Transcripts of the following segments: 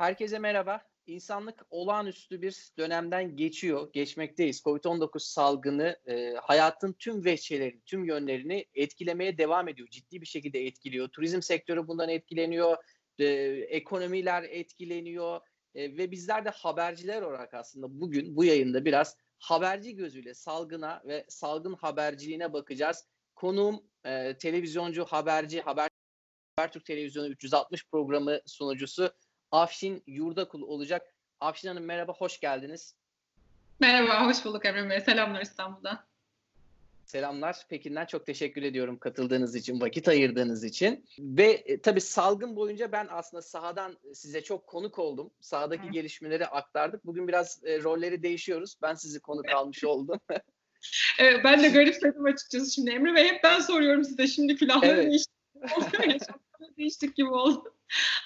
Herkese merhaba. İnsanlık olağanüstü bir dönemden geçiyor, geçmekteyiz. Covid-19 salgını e, hayatın tüm veçelerini, tüm yönlerini etkilemeye devam ediyor. Ciddi bir şekilde etkiliyor. Turizm sektörü bundan etkileniyor, e, ekonomiler etkileniyor e, ve bizler de haberciler olarak aslında bugün bu yayında biraz haberci gözüyle salgına ve salgın haberciliğine bakacağız. Konuğum e, televizyoncu, haberci, Haber Habertürk Televizyonu 360 programı sunucusu Afşin Yurdakul olacak. Afşin Hanım merhaba, hoş geldiniz. Merhaba, hoş bulduk Emre Bey. Selamlar İstanbul'dan. Selamlar. Pekin'den çok teşekkür ediyorum katıldığınız için, vakit ayırdığınız için. Ve e, tabii salgın boyunca ben aslında sahadan size çok konuk oldum. Sahadaki Hı. gelişmeleri aktardık. Bugün biraz e, rolleri değişiyoruz. Ben sizi konuk almış oldum. evet, ben de garipsedim açıkçası şimdi. Emre Bey hep ben soruyorum size. Şimdi külahları evet. değişti. değiştik gibi oldu.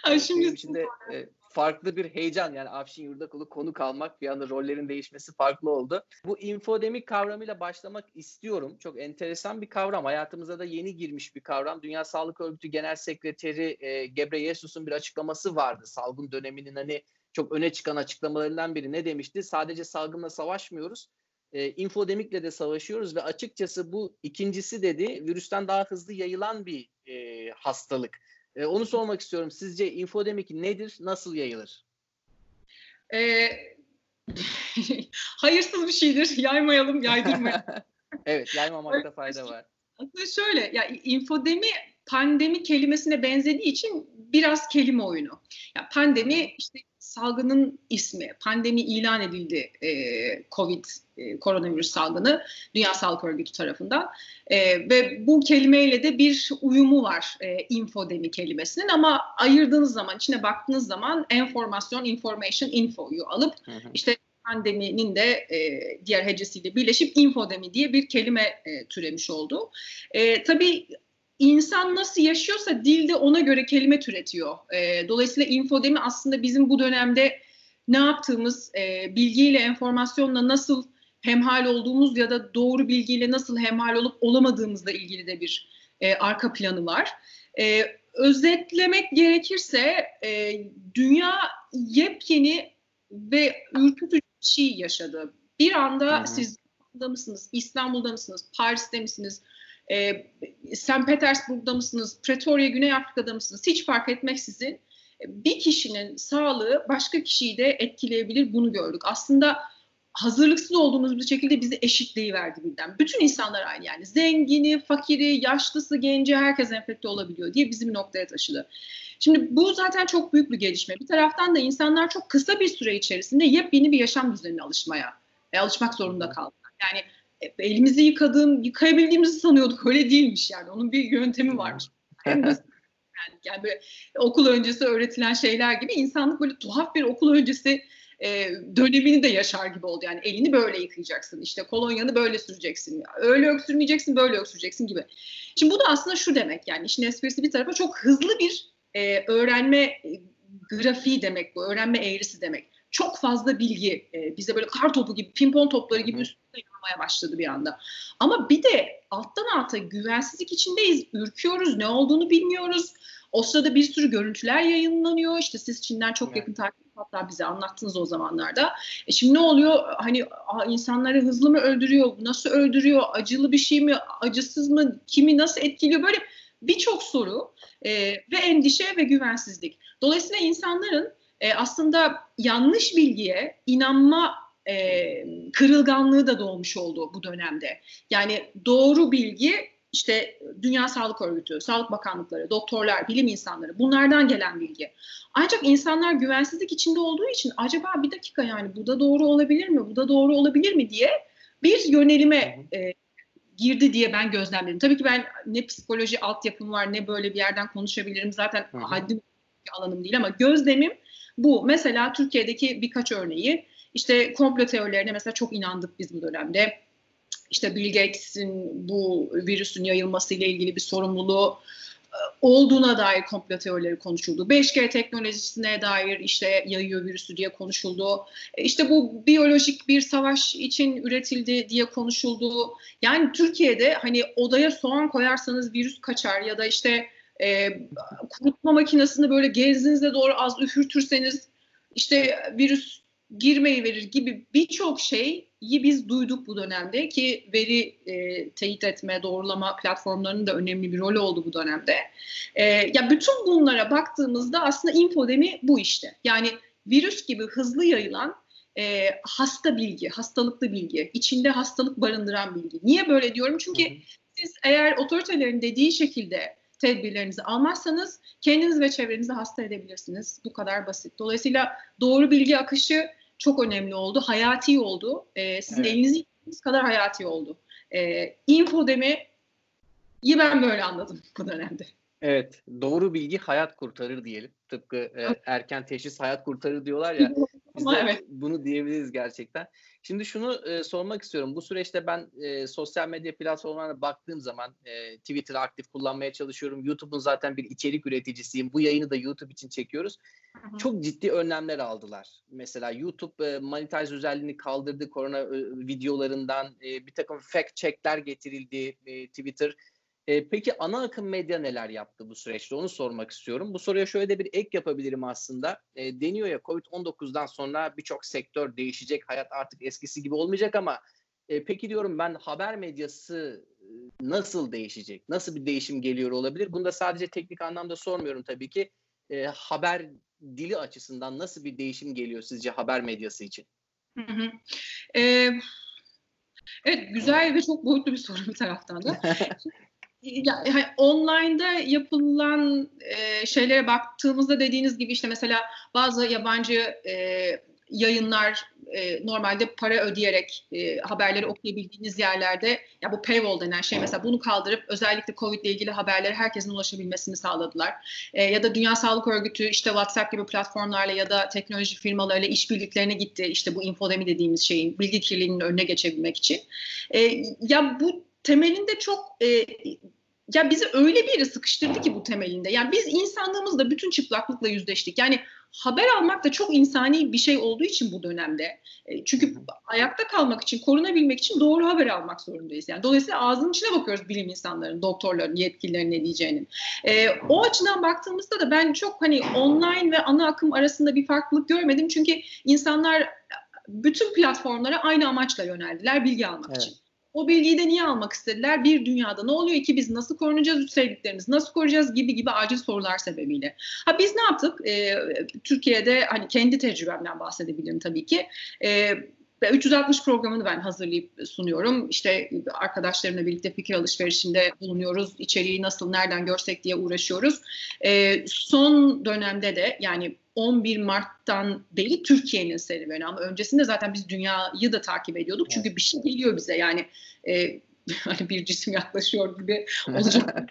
Ay, şimdi için de e, farklı bir heyecan yani Afşin Yurdakulu konuk almak bir anda rollerin değişmesi farklı oldu. Bu infodemik kavramıyla başlamak istiyorum. Çok enteresan bir kavram. Hayatımıza da yeni girmiş bir kavram. Dünya Sağlık Örgütü Genel Sekreteri e, Gebreyesus'un bir açıklaması vardı. Salgın döneminin hani çok öne çıkan açıklamalarından biri ne demişti? Sadece salgınla savaşmıyoruz. E, infodemikle de savaşıyoruz ve açıkçası bu ikincisi dedi virüsten daha hızlı yayılan bir e, hastalık. E, onu sormak istiyorum. Sizce infodemik nedir? Nasıl yayılır? E, hayırsız bir şeydir. Yaymayalım, yaydırmayalım. evet, yaymamakta fayda var. Aslında şöyle, ya infodemi pandemi kelimesine benzediği için biraz kelime oyunu. Ya pandemi işte salgının ismi. Pandemi ilan edildi e, Covid e, koronavirüs salgını Dünya Sağlık Örgütü tarafından. E, ve bu kelimeyle de bir uyumu var e, infodemi kelimesinin ama ayırdığınız zaman, içine baktığınız zaman enformasyon, information, infoyu alıp hı hı. işte pandeminin de e, diğer hecesiyle birleşip infodemi diye bir kelime e, türemiş oldu. E, tabii insan nasıl yaşıyorsa dil de ona göre kelime türetiyor. E, dolayısıyla infodemi aslında bizim bu dönemde ne yaptığımız, e, bilgiyle, enformasyonla nasıl hemhal olduğumuz ya da doğru bilgiyle nasıl hemhal olup olamadığımızla ilgili de bir e, arka planı var. E, özetlemek gerekirse e, dünya yepyeni ve ürkütücü bir şey yaşadı. Bir anda Hı-hı. siz mısınız, İstanbul'da mısınız, Paris'te misiniz, e, St. Petersburg'da mısınız, Pretoria, Güney Afrika'da mısınız hiç fark etmeksizin e, bir kişinin sağlığı başka kişiyi de etkileyebilir bunu gördük. Aslında hazırlıksız olduğumuz bir şekilde bizi eşitleyiverdi birden. Bütün insanlar aynı yani zengini, fakiri, yaşlısı, genci herkes enfekte olabiliyor diye bizim noktaya taşıdı. Şimdi bu zaten çok büyük bir gelişme. Bir taraftan da insanlar çok kısa bir süre içerisinde yepyeni bir yaşam düzenine alışmaya, e, alışmak zorunda kaldılar. Yani elimizi yıkadığım, yıkayabildiğimizi sanıyorduk. Öyle değilmiş yani. Onun bir yöntemi varmış. Hem yani, yani böyle okul öncesi öğretilen şeyler gibi insanlık böyle tuhaf bir okul öncesi e, dönemini de yaşar gibi oldu. Yani elini böyle yıkayacaksın, işte kolonyanı böyle süreceksin, öyle öksürmeyeceksin, böyle öksüreceksin gibi. Şimdi bu da aslında şu demek yani işin esprisi bir tarafa çok hızlı bir e, öğrenme grafiği demek bu, öğrenme eğrisi demek çok fazla bilgi e, bize böyle kar topu gibi, pimpon topları gibi üstüne yağmaya başladı bir anda. Ama bir de alttan alta güvensizlik içindeyiz, ürküyoruz, ne olduğunu bilmiyoruz. O sırada bir sürü görüntüler yayınlanıyor. İşte siz Çin'den çok evet. yakın takip hatta bize anlattınız o zamanlarda. E şimdi ne oluyor? Hani insanları hızlı mı öldürüyor? Nasıl öldürüyor? Acılı bir şey mi? Acısız mı? Kimi nasıl etkiliyor? Böyle birçok soru e, ve endişe ve güvensizlik. Dolayısıyla insanların e, aslında yanlış bilgiye inanma e, kırılganlığı da doğmuş oldu bu dönemde. Yani doğru bilgi işte Dünya Sağlık Örgütü, Sağlık Bakanlıkları, doktorlar, bilim insanları bunlardan gelen bilgi. Ancak insanlar güvensizlik içinde olduğu için acaba bir dakika yani bu da doğru olabilir mi, bu da doğru olabilir mi diye bir yönelime e, girdi diye ben gözlemledim. Tabii ki ben ne psikoloji altyapım var ne böyle bir yerden konuşabilirim zaten haddim alanım değil ama gözlemim bu mesela Türkiye'deki birkaç örneği işte komplo teorilerine mesela çok inandık biz bu dönemde. İşte Bill Gates'in bu virüsün yayılması ile ilgili bir sorumluluğu e, olduğuna dair komplo teorileri konuşuldu. 5G teknolojisine dair işte yayıyor virüsü diye konuşuldu. E, işte bu biyolojik bir savaş için üretildi diye konuşuldu. Yani Türkiye'de hani odaya soğan koyarsanız virüs kaçar ya da işte e, kurutma makinesini böyle gezdiğinizde doğru az üfürtürseniz işte virüs girmeyi verir gibi birçok şeyi biz duyduk bu dönemde ki veri e, teyit etme, doğrulama platformlarının da önemli bir rolü oldu bu dönemde. E, ya bütün bunlara baktığımızda aslında infodemi bu işte. Yani virüs gibi hızlı yayılan e, hasta bilgi, hastalıklı bilgi, içinde hastalık barındıran bilgi. Niye böyle diyorum? Çünkü hı hı. siz eğer otoritelerin dediği şekilde tedbirlerinizi almazsanız kendiniz ve çevrenizi hasta edebilirsiniz. Bu kadar basit. Dolayısıyla doğru bilgi akışı çok önemli oldu. Hayati oldu. E, sizin evet. elinizi kadar hayati oldu. E, infodemi iyi ben böyle anladım bu dönemde. Evet, doğru bilgi hayat kurtarır diyelim. Tıpkı e, erken teşhis hayat kurtarır diyorlar ya. Biz de evet. bunu diyebiliriz gerçekten. Şimdi şunu e, sormak istiyorum. Bu süreçte ben e, sosyal medya platformlarına baktığım zaman e, Twitter'ı aktif kullanmaya çalışıyorum. YouTube'un zaten bir içerik üreticisiyim. Bu yayını da YouTube için çekiyoruz. Hı hı. Çok ciddi önlemler aldılar. Mesela YouTube e, monetize özelliğini kaldırdı korona e, videolarından. E, bir takım fact checkler getirildi e, Twitter e, peki ana akım medya neler yaptı bu süreçte onu sormak istiyorum. Bu soruya şöyle de bir ek yapabilirim aslında. E, deniyor ya Covid-19'dan sonra birçok sektör değişecek. Hayat artık eskisi gibi olmayacak ama e, peki diyorum ben haber medyası nasıl değişecek? Nasıl bir değişim geliyor olabilir? Bunu da sadece teknik anlamda sormuyorum tabii ki. E, haber dili açısından nasıl bir değişim geliyor sizce haber medyası için? Hı hı. Ee, evet güzel ve çok boyutlu bir soru bir taraftan da. yani online'da yapılan e, şeylere baktığımızda dediğiniz gibi işte mesela bazı yabancı e, yayınlar e, normalde para ödeyerek e, haberleri okuyabildiğiniz yerlerde ya bu paywall denen şey mesela bunu kaldırıp özellikle Covid ile ilgili haberlere herkesin ulaşabilmesini sağladılar. E, ya da Dünya Sağlık Örgütü işte WhatsApp gibi platformlarla ya da teknoloji firmalarıyla işbirliklerine gitti işte bu infodemi dediğimiz şeyin bilgi kirliliğinin önüne geçebilmek için. E, ya bu temelinde çok e, ya bizi öyle bir yere sıkıştırdı ki bu temelinde. Yani biz insanlığımızla bütün çıplaklıkla yüzleştik. Yani haber almak da çok insani bir şey olduğu için bu dönemde. E, çünkü ayakta kalmak için, korunabilmek için doğru haber almak zorundayız. Yani dolayısıyla ağzının içine bakıyoruz bilim insanların, doktorların, yetkililerin ne diyeceğinin. E, o açıdan baktığımızda da ben çok hani online ve ana akım arasında bir farklılık görmedim. Çünkü insanlar bütün platformlara aynı amaçla yöneldiler bilgi almak evet. için. O bilgiyi de niye almak istediler? Bir dünyada ne oluyor? İki biz nasıl korunacağız? Üç sevdiklerimizi nasıl koruyacağız? Gibi gibi acil sorular sebebiyle. Ha biz ne yaptık? Ee, Türkiye'de hani kendi tecrübemden bahsedebilirim tabii ki. Ee, 360 programını ben hazırlayıp sunuyorum. İşte arkadaşlarımla birlikte fikir alışverişinde bulunuyoruz. İçeriği nasıl, nereden görsek diye uğraşıyoruz. Ee, son dönemde de yani 11 Mart'tan beri Türkiye'nin serüveni ama öncesinde zaten biz dünyayı da takip ediyorduk. Çünkü bir şey geliyor bize yani e, hani bir cisim yaklaşıyor gibi olacak.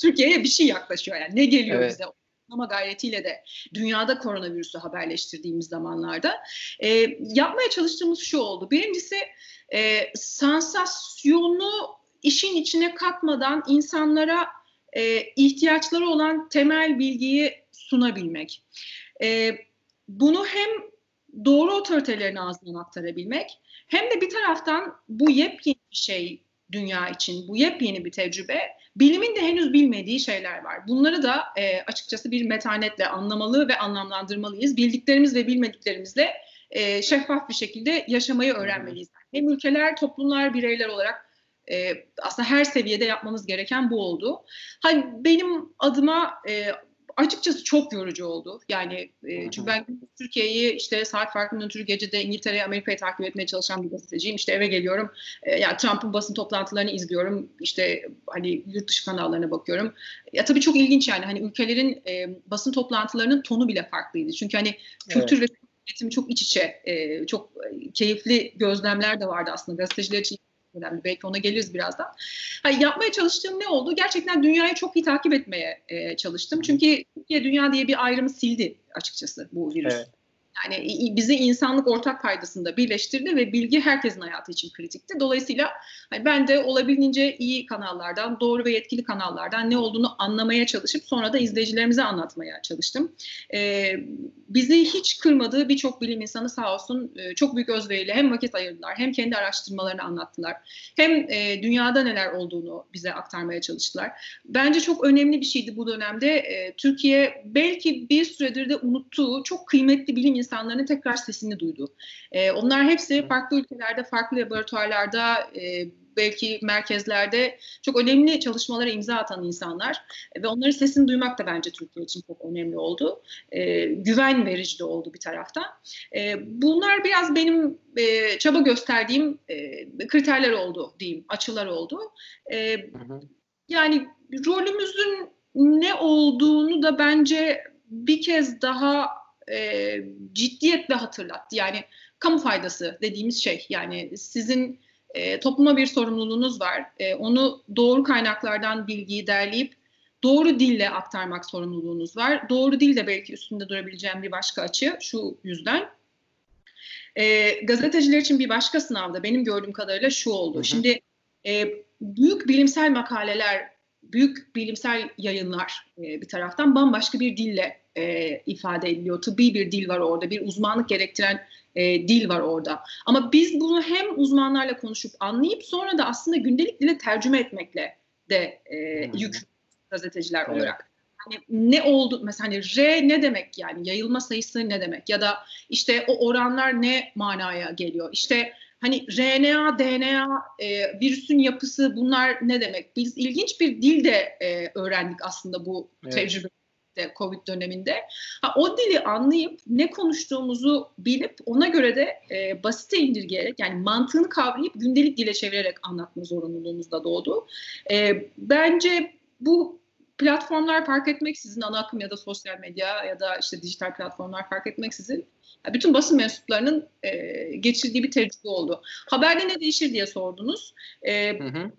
Türkiye'ye bir şey yaklaşıyor yani ne geliyor evet. bize ama gayretiyle de dünyada koronavirüsü haberleştirdiğimiz zamanlarda e, yapmaya çalıştığımız şu oldu. Birincisi e, sansasyonu işin içine katmadan insanlara e, ihtiyaçları olan temel bilgiyi sunabilmek. E, bunu hem doğru otoritelerin ağzından aktarabilmek hem de bir taraftan bu yepyeni bir şey dünya için, bu yepyeni bir tecrübe. Bilimin de henüz bilmediği şeyler var. Bunları da e, açıkçası bir metanetle anlamalı ve anlamlandırmalıyız. Bildiklerimiz ve bilmediklerimizle e, şeffaf bir şekilde yaşamayı öğrenmeliyiz. Hem ülkeler, toplumlar, bireyler olarak e, aslında her seviyede yapmamız gereken bu oldu. Hani benim adıma e, açıkçası çok yorucu oldu. Yani e, çünkü ben Türkiye'yi işte saat farkından ötürü gecede İngiltere'yi Amerika'yı takip etmeye çalışan bir gazeteciyim. İşte eve geliyorum. E, yani Trump'ın basın toplantılarını izliyorum. İşte hani yurt dışı kanallarına bakıyorum. Ya tabii çok ilginç yani hani ülkelerin e, basın toplantılarının tonu bile farklıydı. Çünkü hani kültür evet. ve üretimi çok iç içe, e, çok keyifli gözlemler de vardı aslında gazeteciler için önemli. Belki ona geliriz birazdan. Hani yapmaya çalıştığım ne oldu? Gerçekten dünyayı çok iyi takip etmeye e, çalıştım. Çünkü Türkiye dünya diye bir ayrımı sildi açıkçası bu virüs. Evet. Yani bizi insanlık ortak paydasında birleştirdi ve bilgi herkesin hayatı için kritikti. Dolayısıyla hani ben de olabildiğince iyi kanallardan, doğru ve yetkili kanallardan ne olduğunu anlamaya çalışıp sonra da izleyicilerimize anlatmaya çalıştım. Ee, bizi hiç kırmadığı birçok bilim insanı sağ olsun e, çok büyük özveriyle hem vakit ayırdılar hem kendi araştırmalarını anlattılar. Hem e, dünyada neler olduğunu bize aktarmaya çalıştılar. Bence çok önemli bir şeydi bu dönemde. E, Türkiye belki bir süredir de unuttuğu çok kıymetli bilim insanların tekrar sesini duydu. E, onlar hepsi farklı ülkelerde, farklı laboratuvarlarda, e, belki merkezlerde çok önemli çalışmalara imza atan insanlar ve onların sesini duymak da bence Türkiye için çok önemli oldu. E, güven verici de oldu bir taraftan. E, bunlar biraz benim e, çaba gösterdiğim e, kriterler oldu diyeyim, açılar oldu. E, hı hı. Yani rolümüzün ne olduğunu da bence bir kez daha e, ciddiyetle hatırlattı. Yani kamu faydası dediğimiz şey yani sizin e, topluma bir sorumluluğunuz var. E, onu doğru kaynaklardan bilgiyi derleyip doğru dille aktarmak sorumluluğunuz var. Doğru dil de belki üstünde durabileceğim bir başka açı şu yüzden. E, gazeteciler için bir başka sınavda benim gördüğüm kadarıyla şu oldu. Hı hı. Şimdi e, büyük bilimsel makaleler, büyük bilimsel yayınlar e, bir taraftan bambaşka bir dille e, ifade ediliyor. Tıbbi bir dil var orada, bir uzmanlık gerektiren e, dil var orada. Ama biz bunu hem uzmanlarla konuşup anlayıp sonra da aslında gündelik dile tercüme etmekle de e, hmm. yük gazeteciler evet. olarak. Hani ne oldu mesela hani R ne demek yani yayılma sayısı ne demek ya da işte o oranlar ne manaya geliyor? İşte hani RNA, DNA, e, virüsün yapısı bunlar ne demek? Biz ilginç bir dil de e, öğrendik aslında bu evet. tecrübe de Covid döneminde. Ha, o dili anlayıp ne konuştuğumuzu bilip ona göre de e, basite indirgeyerek yani mantığını kavrayıp gündelik dile çevirerek anlatma zorunluluğumuz da doğdu. E, bence bu platformlar fark etmeksizin ana akım ya da sosyal medya ya da işte dijital platformlar fark etmeksizin bütün basın mensuplarının e, geçirdiği bir tecrübe oldu. Haberde ne değişir diye sordunuz. E, hı hı.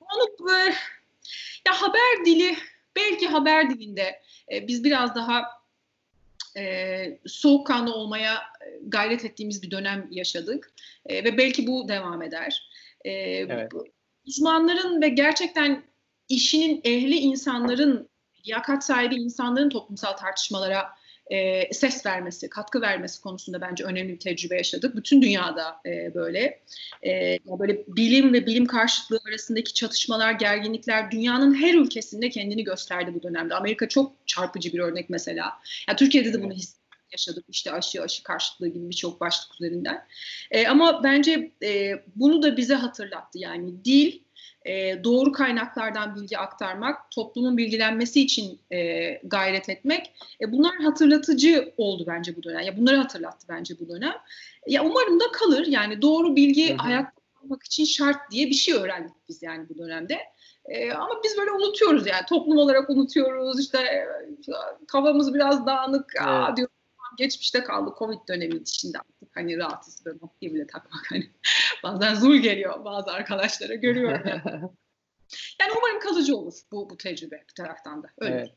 Onu e, ya haber dili belki haber dilinde e, biz biraz daha e, soğukkanlı olmaya e, gayret ettiğimiz bir dönem yaşadık e, ve belki bu devam eder. E, evet. Uzmanların ve gerçekten işinin ehli insanların, liyakat sahibi insanların toplumsal tartışmalara e, ses vermesi, katkı vermesi konusunda bence önemli bir tecrübe yaşadık. Bütün dünyada e, böyle. E, böyle bilim ve bilim karşıtlığı arasındaki çatışmalar, gerginlikler dünyanın her ülkesinde kendini gösterdi bu dönemde. Amerika çok çarpıcı bir örnek mesela. Yani Türkiye'de de bunu his yaşadık işte aşı aşı karşıtlığı gibi birçok başlık üzerinden. E, ama bence e, bunu da bize hatırlattı. Yani dil e, doğru kaynaklardan bilgi aktarmak, toplumun bilgilenmesi için e, gayret etmek. E, bunlar hatırlatıcı oldu bence bu dönem. Ya bunları hatırlattı bence bu dönem. Ya umarım da kalır. Yani doğru bilgi hayatta kalmak için şart diye bir şey öğrendik biz yani bu dönemde. E, ama biz böyle unutuyoruz yani toplum olarak unutuyoruz. İşte e, kafamız biraz dağınık. Evet. Aa, diyor geçmişte kaldı Covid dönemi içinde artık hani rahatsız böyle maskeyi bile takmak hani bazen zul geliyor bazı arkadaşlara görüyorum. Yani. yani umarım kalıcı olur bu, bu tecrübe bir taraftan da. Öyle. Evet.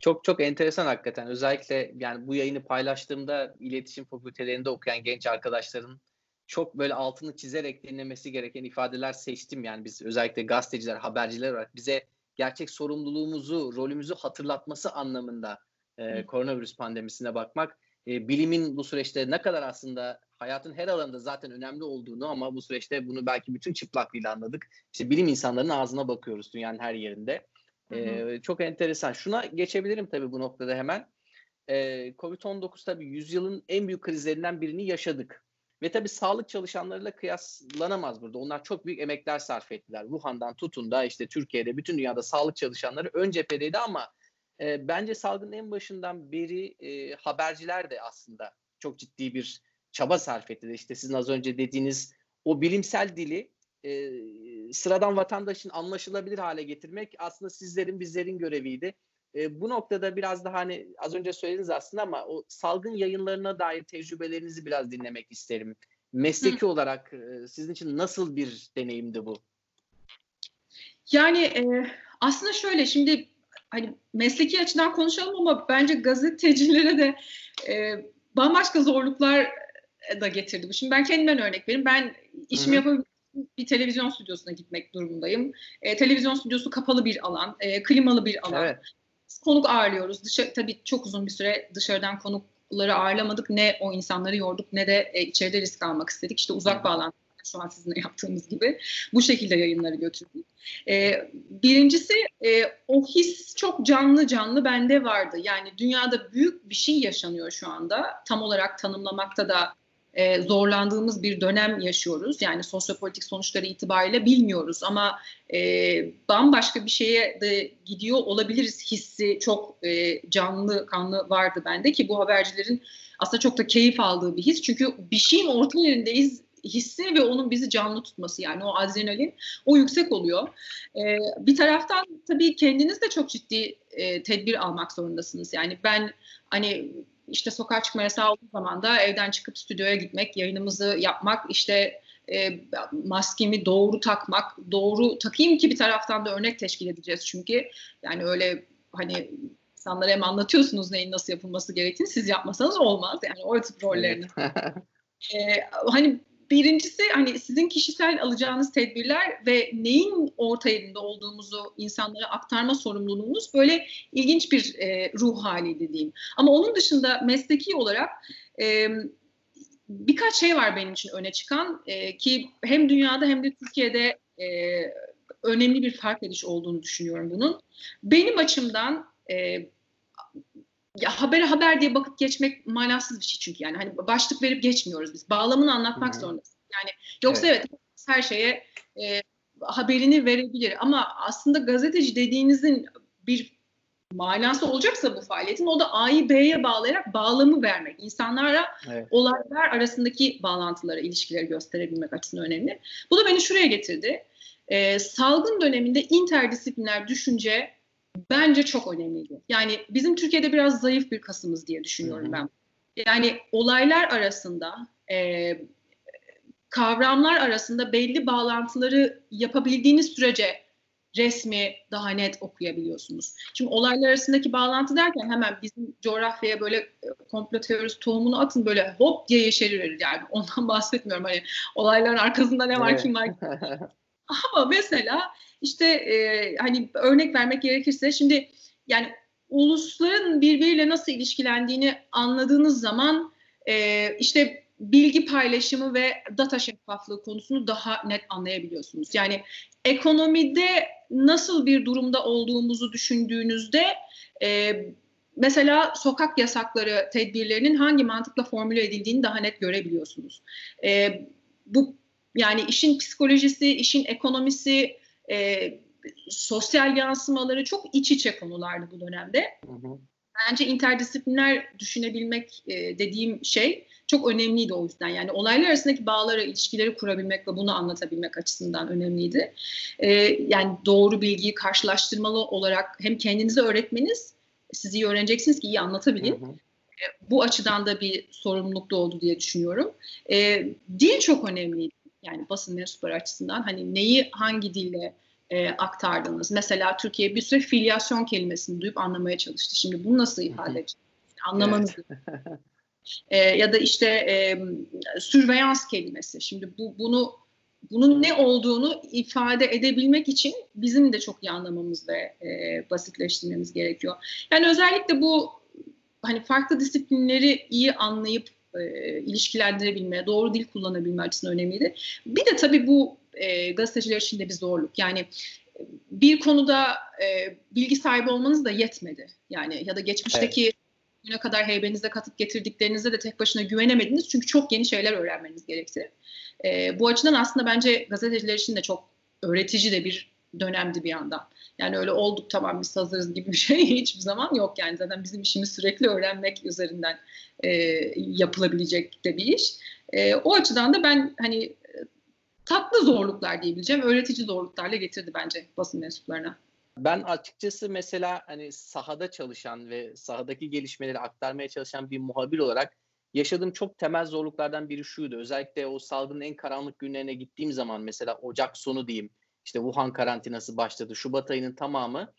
Çok çok enteresan hakikaten. Özellikle yani bu yayını paylaştığımda iletişim fakültelerinde okuyan genç arkadaşların çok böyle altını çizerek dinlemesi gereken ifadeler seçtim. Yani biz özellikle gazeteciler, haberciler olarak bize gerçek sorumluluğumuzu, rolümüzü hatırlatması anlamında e, koronavirüs pandemisine bakmak. E, bilimin bu süreçte ne kadar aslında hayatın her alanında zaten önemli olduğunu ama bu süreçte bunu belki bütün çıplaklığıyla anladık. İşte bilim insanlarının ağzına bakıyoruz dünyanın her yerinde. E, çok enteresan. Şuna geçebilirim tabii bu noktada hemen. E, Covid-19 tabii yüzyılın en büyük krizlerinden birini yaşadık. Ve tabii sağlık çalışanlarıyla kıyaslanamaz burada. Onlar çok büyük emekler sarf ettiler. Wuhan'dan tutun da işte Türkiye'de bütün dünyada sağlık çalışanları ön cephedeydi ama e, bence salgının en başından beri e, haberciler de aslında çok ciddi bir çaba sarf ettiler. İşte sizin az önce dediğiniz o bilimsel dili e, sıradan vatandaşın anlaşılabilir hale getirmek aslında sizlerin bizlerin göreviydi. E, bu noktada biraz daha hani az önce söylediniz aslında ama o salgın yayınlarına dair tecrübelerinizi biraz dinlemek isterim. Mesleki Hı. olarak e, sizin için nasıl bir deneyimdi bu? Yani e, aslında şöyle şimdi hani mesleki açıdan konuşalım ama bence gazetecilere de e, bambaşka zorluklar da getirdi bu. Şimdi ben kendimden örnek vereyim. Ben işimi yapabilmek bir televizyon stüdyosuna gitmek durumundayım. E, televizyon stüdyosu kapalı bir alan, e, klimalı bir alan. Evet. Konuk ağırlıyoruz. Dışarı, tabii çok uzun bir süre dışarıdan konukları ağırlamadık. Ne o insanları yorduk ne de e, içeride risk almak istedik. İşte uzak bağlantı şu an sizinle yaptığımız gibi. Bu şekilde yayınları götürdük. E, birincisi e, o his çok canlı canlı bende vardı. Yani dünyada büyük bir şey yaşanıyor şu anda. Tam olarak tanımlamakta da e, zorlandığımız bir dönem yaşıyoruz. Yani sosyopolitik sonuçları itibariyle bilmiyoruz ama e, bambaşka bir şeye de gidiyor olabiliriz hissi çok e, canlı kanlı vardı bende ki bu habercilerin aslında çok da keyif aldığı bir his. Çünkü bir şeyin orta yerindeyiz hissi ve onun bizi canlı tutması yani o adrenalin o yüksek oluyor. Ee, bir taraftan tabii kendiniz de çok ciddi e, tedbir almak zorundasınız. Yani ben hani işte sokağa çıkma yasağı olduğu zaman da evden çıkıp stüdyoya gitmek, yayınımızı yapmak, işte e, maskemi doğru takmak, doğru takayım ki bir taraftan da örnek teşkil edeceğiz çünkü yani öyle hani insanlara hem anlatıyorsunuz neyin nasıl yapılması gerektiğini siz yapmasanız olmaz yani o tip rollerini. ee, hani birincisi hani sizin kişisel alacağınız tedbirler ve neyin orta yerinde olduğumuzu insanlara aktarma sorumluluğunuz böyle ilginç bir e, ruh haliydi diyeyim. Ama onun dışında mesleki olarak e, birkaç şey var benim için öne çıkan e, ki hem dünyada hem de Türkiye'de e, önemli bir fark ediş olduğunu düşünüyorum bunun. Benim açımdan e, ya haber haber diye bakıp geçmek manasız bir şey çünkü yani hani başlık verip geçmiyoruz biz. Bağlamını anlatmak zorundayız. Yani yoksa evet, evet her şeye e, haberini verebilir ama aslında gazeteci dediğinizin bir manası olacaksa bu faaliyetin o da A'yı B'ye bağlayarak bağlamı vermek. İnsanlara evet. olaylar arasındaki bağlantıları, ilişkileri gösterebilmek açısından önemli. Bu da beni şuraya getirdi. Ee, salgın döneminde interdisipliner düşünce bence çok önemliydi. Yani bizim Türkiye'de biraz zayıf bir kasımız diye düşünüyorum ben. Yani olaylar arasında e, kavramlar arasında belli bağlantıları yapabildiğiniz sürece resmi daha net okuyabiliyorsunuz. Şimdi olaylar arasındaki bağlantı derken hemen bizim coğrafyaya böyle e, komplo teorisi tohumunu atın böyle hop diye yeşerir yani ondan bahsetmiyorum hani olayların arkasında ne var evet. kim var ama mesela işte e, hani örnek vermek gerekirse şimdi yani ulusların birbiriyle nasıl ilişkilendiğini anladığınız zaman e, işte bilgi paylaşımı ve data şeffaflığı konusunu daha net anlayabiliyorsunuz. Yani ekonomide nasıl bir durumda olduğumuzu düşündüğünüzde e, mesela sokak yasakları tedbirlerinin hangi mantıkla formüle edildiğini daha net görebiliyorsunuz. E, bu yani işin psikolojisi, işin ekonomisi, e, sosyal yansımaları çok iç içe konulardı bu dönemde. Hı hı. Bence interdisipliner düşünebilmek e, dediğim şey çok önemliydi o yüzden. Yani olaylar arasındaki bağları, ilişkileri kurabilmek ve bunu anlatabilmek açısından önemliydi. E, yani doğru bilgiyi karşılaştırmalı olarak hem kendinize öğretmeniz, siz iyi öğreneceksiniz ki iyi anlatabilin. Hı hı. E, bu açıdan da bir sorumluluk da oldu diye düşünüyorum. E, dil çok önemliydi. Yani basın mensupları açısından hani neyi hangi dille e, aktardınız? Mesela Türkiye bir süre filyasyon kelimesini duyup anlamaya çalıştı. Şimdi bunu nasıl ifade edeceğiz? Anlamanız e, ya da işte e, sürveyans kelimesi. Şimdi bu bunu bunun ne olduğunu ifade edebilmek için bizim de çok iyi anlamamız ve e, basitleştirmemiz gerekiyor. Yani özellikle bu hani farklı disiplinleri iyi anlayıp e, ilişkilendirebilme, doğru dil kullanabilme açısından önemliydi. Bir de tabii bu e, gazeteciler için de bir zorluk. Yani bir konuda e, bilgi sahibi olmanız da yetmedi. Yani ya da geçmişteki evet. güne kadar heybenize katıp getirdiklerinizde de tek başına güvenemediniz. Çünkü çok yeni şeyler öğrenmeniz gerekti. E, bu açıdan aslında bence gazeteciler için de çok öğretici de bir dönemdi bir yandan. Yani öyle olduk tamam biz hazırız gibi bir şey hiçbir zaman yok yani zaten bizim işimiz sürekli öğrenmek üzerinden e, yapılabilecek de bir iş. E, o açıdan da ben hani tatlı zorluklar diyebileceğim, öğretici zorluklarla getirdi bence basın mensuplarına. Ben açıkçası mesela hani sahada çalışan ve sahadaki gelişmeleri aktarmaya çalışan bir muhabir olarak yaşadığım çok temel zorluklardan biri şuydu. Özellikle o salgının en karanlık günlerine gittiğim zaman mesela Ocak sonu diyeyim işte Wuhan karantinası başladı. Şubat ayının tamamı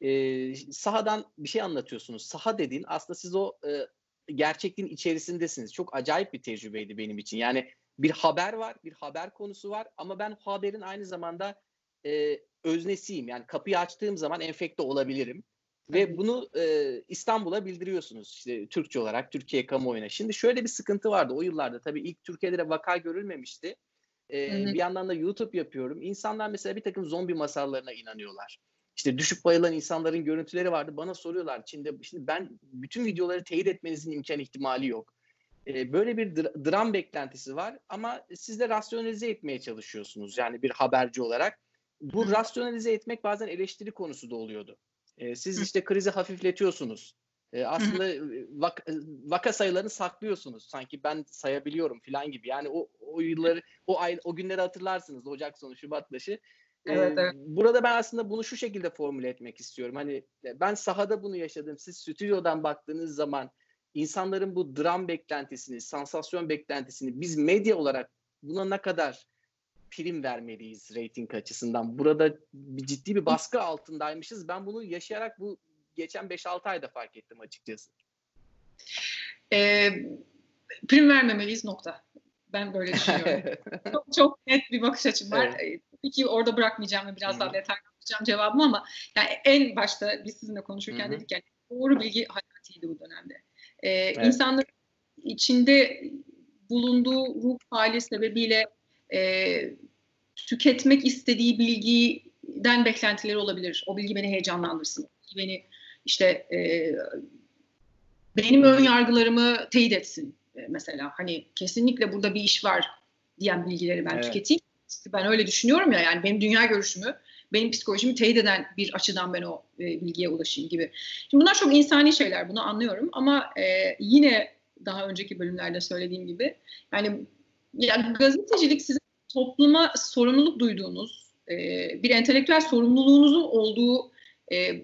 e, sahadan bir şey anlatıyorsunuz. Saha dediğin aslında siz o e, gerçekliğin içerisindesiniz. Çok acayip bir tecrübeydi benim için. Yani bir haber var, bir haber konusu var ama ben haberin aynı zamanda e, öznesiyim. Yani kapıyı açtığım zaman enfekte olabilirim. Ve bunu e, İstanbul'a bildiriyorsunuz işte Türkçe olarak Türkiye kamuoyuna. Şimdi şöyle bir sıkıntı vardı o yıllarda tabii ilk Türkiye'de de vaka görülmemişti. E, bir yandan da YouTube yapıyorum. İnsanlar mesela bir takım zombi masallarına inanıyorlar. İşte düşüp bayılan insanların görüntüleri vardı. Bana soruyorlar Çin'de. Şimdi ben bütün videoları teyit etmenizin imkan ihtimali yok. E, böyle bir dr- dram beklentisi var ama siz de rasyonalize etmeye çalışıyorsunuz. Yani bir haberci olarak. Bu rasyonalize etmek bazen eleştiri konusu da oluyordu. E, siz işte krizi hafifletiyorsunuz. E, aslında vak, vaka sayılarını saklıyorsunuz. Sanki ben sayabiliyorum falan gibi. Yani o, o yılları, o ay, o günleri hatırlarsınız. Ocak sonu, Şubat başı. Evet, evet. Burada ben aslında bunu şu şekilde formüle etmek istiyorum. Hani ben sahada bunu yaşadım. Siz stüdyodan baktığınız zaman insanların bu dram beklentisini, sansasyon beklentisini biz medya olarak buna ne kadar prim vermeliyiz reyting açısından? Burada bir ciddi bir baskı altındaymışız. Ben bunu yaşayarak bu geçen 5-6 ayda fark ettim açıkçası. E, prim vermemeliyiz nokta. Ben böyle düşünüyorum. çok, çok net bir bakış açım var. Evet. Peki orada bırakmayacağım ve biraz Hı-hı. daha detaylı yapacağım cevabımı ama yani en başta biz sizinle konuşurken Hı-hı. dedik yani doğru bilgi hayatıydı bu dönemde. Ee, evet. İnsanların içinde bulunduğu ruh hali sebebiyle e, tüketmek istediği bilgiden beklentileri olabilir. O bilgi beni heyecanlandırsın. Beni işte e, benim ön yargılarımı teyit etsin e, mesela. Hani kesinlikle burada bir iş var diyen bilgileri ben evet. tüketeyim. Ben öyle düşünüyorum ya yani benim dünya görüşümü, benim psikolojimi teyit eden bir açıdan ben o e, bilgiye ulaşayım gibi. Şimdi bunlar çok insani şeyler bunu anlıyorum ama e, yine daha önceki bölümlerde söylediğim gibi yani, yani gazetecilik sizin topluma sorumluluk duyduğunuz, e, bir entelektüel sorumluluğunuzun olduğu e,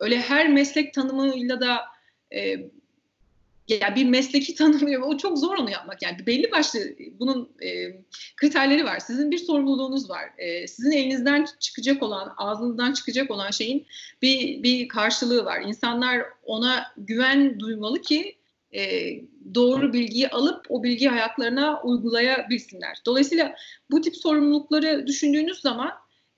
öyle her meslek tanımıyla da e, yani bir mesleki tanımı o çok zor onu yapmak. Yani belli başlı bunun e, kriterleri var. Sizin bir sorumluluğunuz var. E, sizin elinizden çıkacak olan ağzınızdan çıkacak olan şeyin bir bir karşılığı var. İnsanlar ona güven duymalı ki e, doğru bilgiyi alıp o bilgiyi hayatlarına uygulayabilsinler. Dolayısıyla bu tip sorumlulukları düşündüğünüz zaman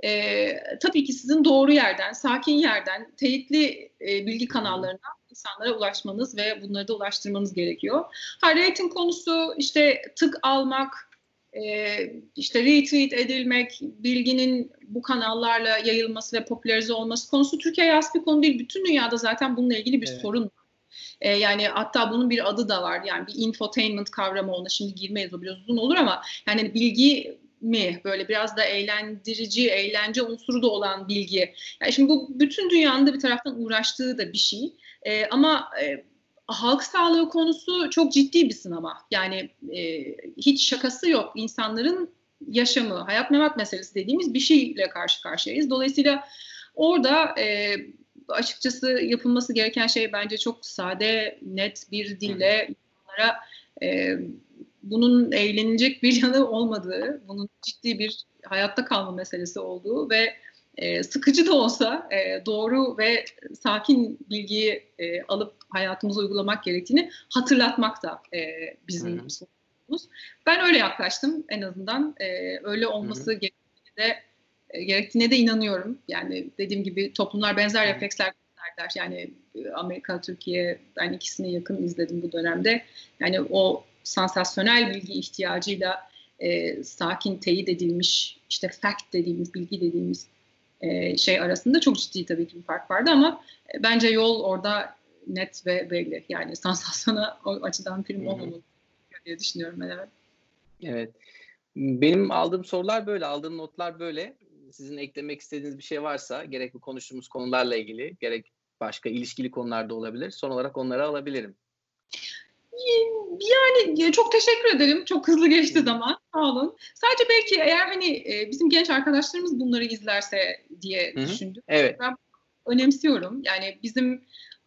e, tabii ki sizin doğru yerden, sakin yerden, teyitli e, bilgi kanallarından insanlara ulaşmanız ve bunları da ulaştırmanız gerekiyor. Ha, rating konusu işte tık almak, e, işte retweet edilmek, bilginin bu kanallarla yayılması ve popülerize olması konusu Türkiye'ye has bir konu değil. Bütün dünyada zaten bununla ilgili bir evet. sorun e, yani hatta bunun bir adı da var. Yani bir infotainment kavramı ona şimdi girmeyiz o biraz uzun olur ama yani bilgi mi böyle biraz da eğlendirici, eğlence unsuru da olan bilgi. Yani şimdi bu bütün dünyanın da bir taraftan uğraştığı da bir şey. E, ama e, halk sağlığı konusu çok ciddi bir sınava. Yani e, hiç şakası yok. İnsanların yaşamı, hayat memat meselesi dediğimiz bir şeyle karşı karşıyayız. Dolayısıyla orada e, açıkçası yapılması gereken şey bence çok sade, net bir dille insanlara e, bunun eğlenecek bir yanı olmadığı, bunun ciddi bir hayatta kalma meselesi olduğu ve e, sıkıcı da olsa e, doğru ve sakin bilgiyi e, alıp hayatımıza uygulamak gerektiğini hatırlatmak da e, bizim sorumluluğumuz. Ben öyle yaklaştım en azından. E, öyle olması gerektiğine de, e, gerektiğine de inanıyorum. Yani dediğim gibi toplumlar benzer refleksler gösterdiler. Yani e, Amerika, Türkiye ben ikisini yakın izledim bu dönemde. Yani o sansasyonel bilgi ihtiyacıyla e, sakin teyit edilmiş işte fact dediğimiz bilgi dediğimiz e, şey arasında çok ciddi tabii ki bir fark vardı ama e, bence yol orada net ve belli. Yani sansasyona o açıdan film olmamalı diye düşünüyorum ben evet. Evet. Benim aldığım sorular böyle, aldığım notlar böyle. Sizin eklemek istediğiniz bir şey varsa gerek bu konuştuğumuz konularla ilgili gerek başka ilişkili konularda olabilir. Son olarak onları alabilirim. Yani çok teşekkür ederim. Çok hızlı geçti zaman. Sağ olun. Sadece belki eğer hani bizim genç arkadaşlarımız bunları izlerse diye Hı-hı. düşündüm. Evet. Ben önemsiyorum. Yani bizim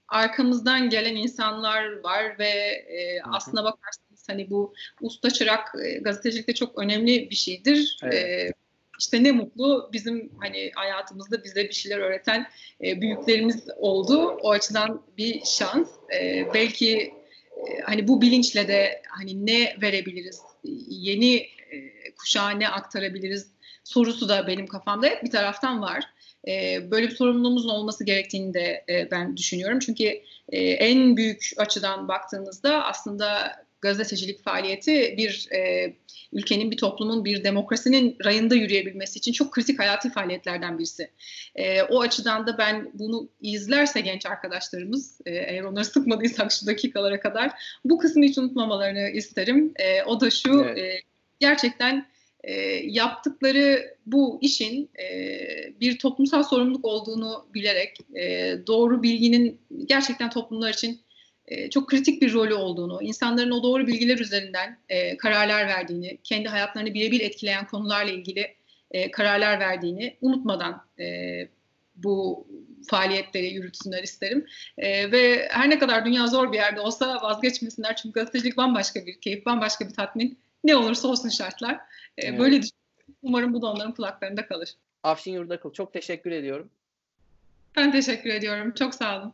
arkamızdan gelen insanlar var ve e, aslına bakarsanız hani bu usta çırak e, gazetecilikte çok önemli bir şeydir. Evet. E, işte ne mutlu bizim hani hayatımızda bize bir şeyler öğreten e, büyüklerimiz oldu. O açıdan bir şans. E, belki hani bu bilinçle de hani ne verebiliriz, yeni e, kuşağa ne aktarabiliriz sorusu da benim kafamda hep bir taraftan var. E, böyle bir sorumluluğumuzun olması gerektiğini de e, ben düşünüyorum. Çünkü e, en büyük açıdan baktığınızda aslında gazetecilik faaliyeti bir e, ülkenin, bir toplumun, bir demokrasinin rayında yürüyebilmesi için çok kritik hayati faaliyetlerden birisi. E, o açıdan da ben bunu izlerse genç arkadaşlarımız, e, eğer onları sıkmadıysak şu dakikalara kadar bu kısmı hiç unutmamalarını isterim. E, o da şu, evet. e, gerçekten e, yaptıkları bu işin e, bir toplumsal sorumluluk olduğunu bilerek e, doğru bilginin gerçekten toplumlar için e, çok kritik bir rolü olduğunu, insanların o doğru bilgiler üzerinden e, kararlar verdiğini, kendi hayatlarını birebir etkileyen konularla ilgili e, kararlar verdiğini unutmadan e, bu faaliyetleri yürütsünler isterim. E, ve her ne kadar dünya zor bir yerde olsa vazgeçmesinler çünkü gazetecilik bambaşka bir keyif, bambaşka bir tatmin. Ne olursa olsun şartlar. E, evet. Böyle Umarım bu da onların kulaklarında kalır. Afşin Yurdakıl çok teşekkür ediyorum. Ben teşekkür ediyorum. Çok sağ olun.